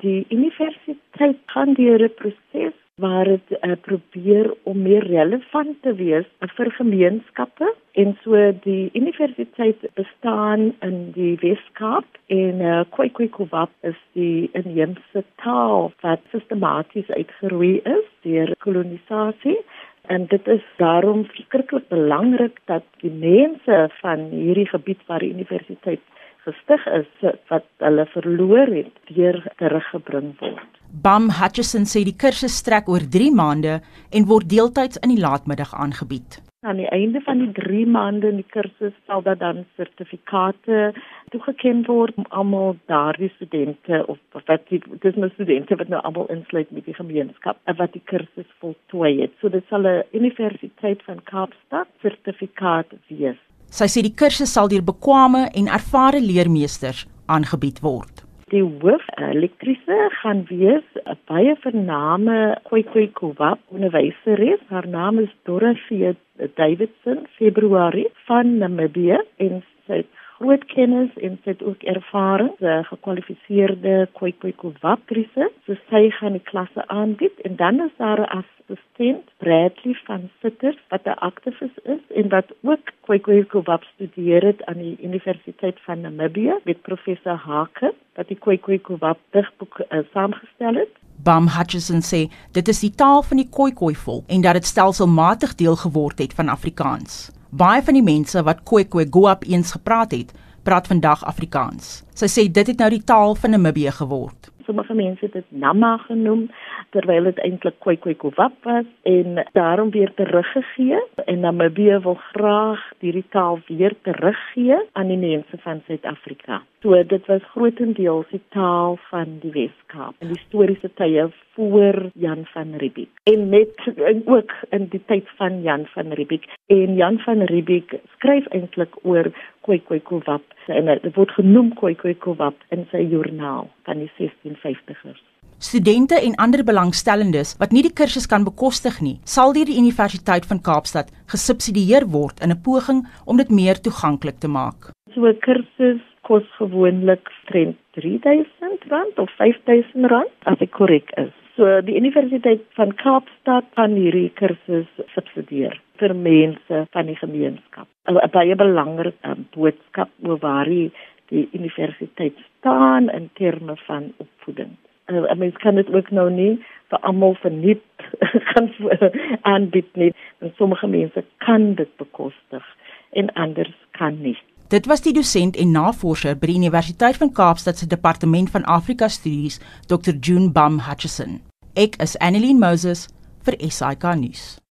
Die universiteit gaan deur 'n proses waar dit uh, probeer om meer relevant te wees vir gemeenskappe. En so die universiteit bestaan in die Weskaap en uh, KwaKwaKwap is die inheemse taal wat sistematies uitgeroei is deur kolonisasie. En dit is daarom verskriklik belangrik dat die mense van hierdie gebied waar die universiteit gestig is wat hulle verloor het deur teruggebring word. Bam Hutchison sê die kursus strek oor 3 maande en word deeltyds in die laatmiddag aangebied. Aan die einde van die 3 maande in die kursus sal daar dan sertifikate toegekend word aan almal daardie studente of wat die dis nou studente wat nou almal insluit met die gemeenskap wat die kursus voltooi het. So dit sal 'n Universiteit van Kaapstad sertifikaat wees. Sy sê die kursus sal deur bekwame en ervare leermeesters aangebied word. Die hoof elektrise gaan wees 'n baie vername Khoikhoi Kowap onderwyseres. Haar naam is Dorothea Davidson, Februarie van Namibia en sy het groot kennis en sy het ook ervaring, 'n gekwalifiseerde Khoikhoi Kowap krise. So sy gaan die klasse aanbied en dan is daar 'n assistent Bradley van Sitters wat 'n aktivis is en wat ook Khoikhoi Kowap studeer het aan die Universiteit van Namibia met professor Hake wat die Khoikhoi Kowap digboek uh, saamgestel het. Bam Hutchison sê dit is die taal van die Khoikhoi volk en dat dit stelselmatig deel geword het van Afrikaans. Baie van die mense wat Khoikhoi Goap eens gepraat het, praat vandag Afrikaans. Sy sê dit het nou die taal van Namibië geword. Sommige mense dit Nama genoem terwyl dit eintlik Khoikhoi-Kowap was en daarom weer teruggegee. En Namibië wil graag hierdie taal weer teruggee aan die mense van Suid-Afrika. So dit was grootendeels die taal van die Weskaap in historiese tye voor Jan van Riebeeck. En net en ook in die tyd van Jan van Riebeeck. En Jan van Riebeeck skryf eintlik oor Khoikhoi-Kowap en dit word genoem Khoikhoi-Kowap in sy joernaal van die 1650ers. Studente en ander belangstellendes wat nie die kursus kan bekostig nie, sal deur die Universiteit van Kaapstad gesubsidieer word in 'n poging om dit meer toeganklik te maak. So 'n kursus kos gewoonlik omtrent R3000 of R5000 as ek korrek is. So die Universiteit van Kaapstad kan hierdie kursus subsidieer vir mense van die gemeenskap. 'n Baie belangrike um, boodskap oor waar die universiteit staan in terme van opvoeding uh, mens kan dit ook nou nie vir almal verniet gaan aanbied nie. En sommige mense kan dit bekostig en anders kan nie. Dit was die dosent en navorser by die Universiteit van Kaapstad se Departement van Afrika Studies, Dr. June Bum Hutchison. Ek is Annelien Moses vir SAK nuus.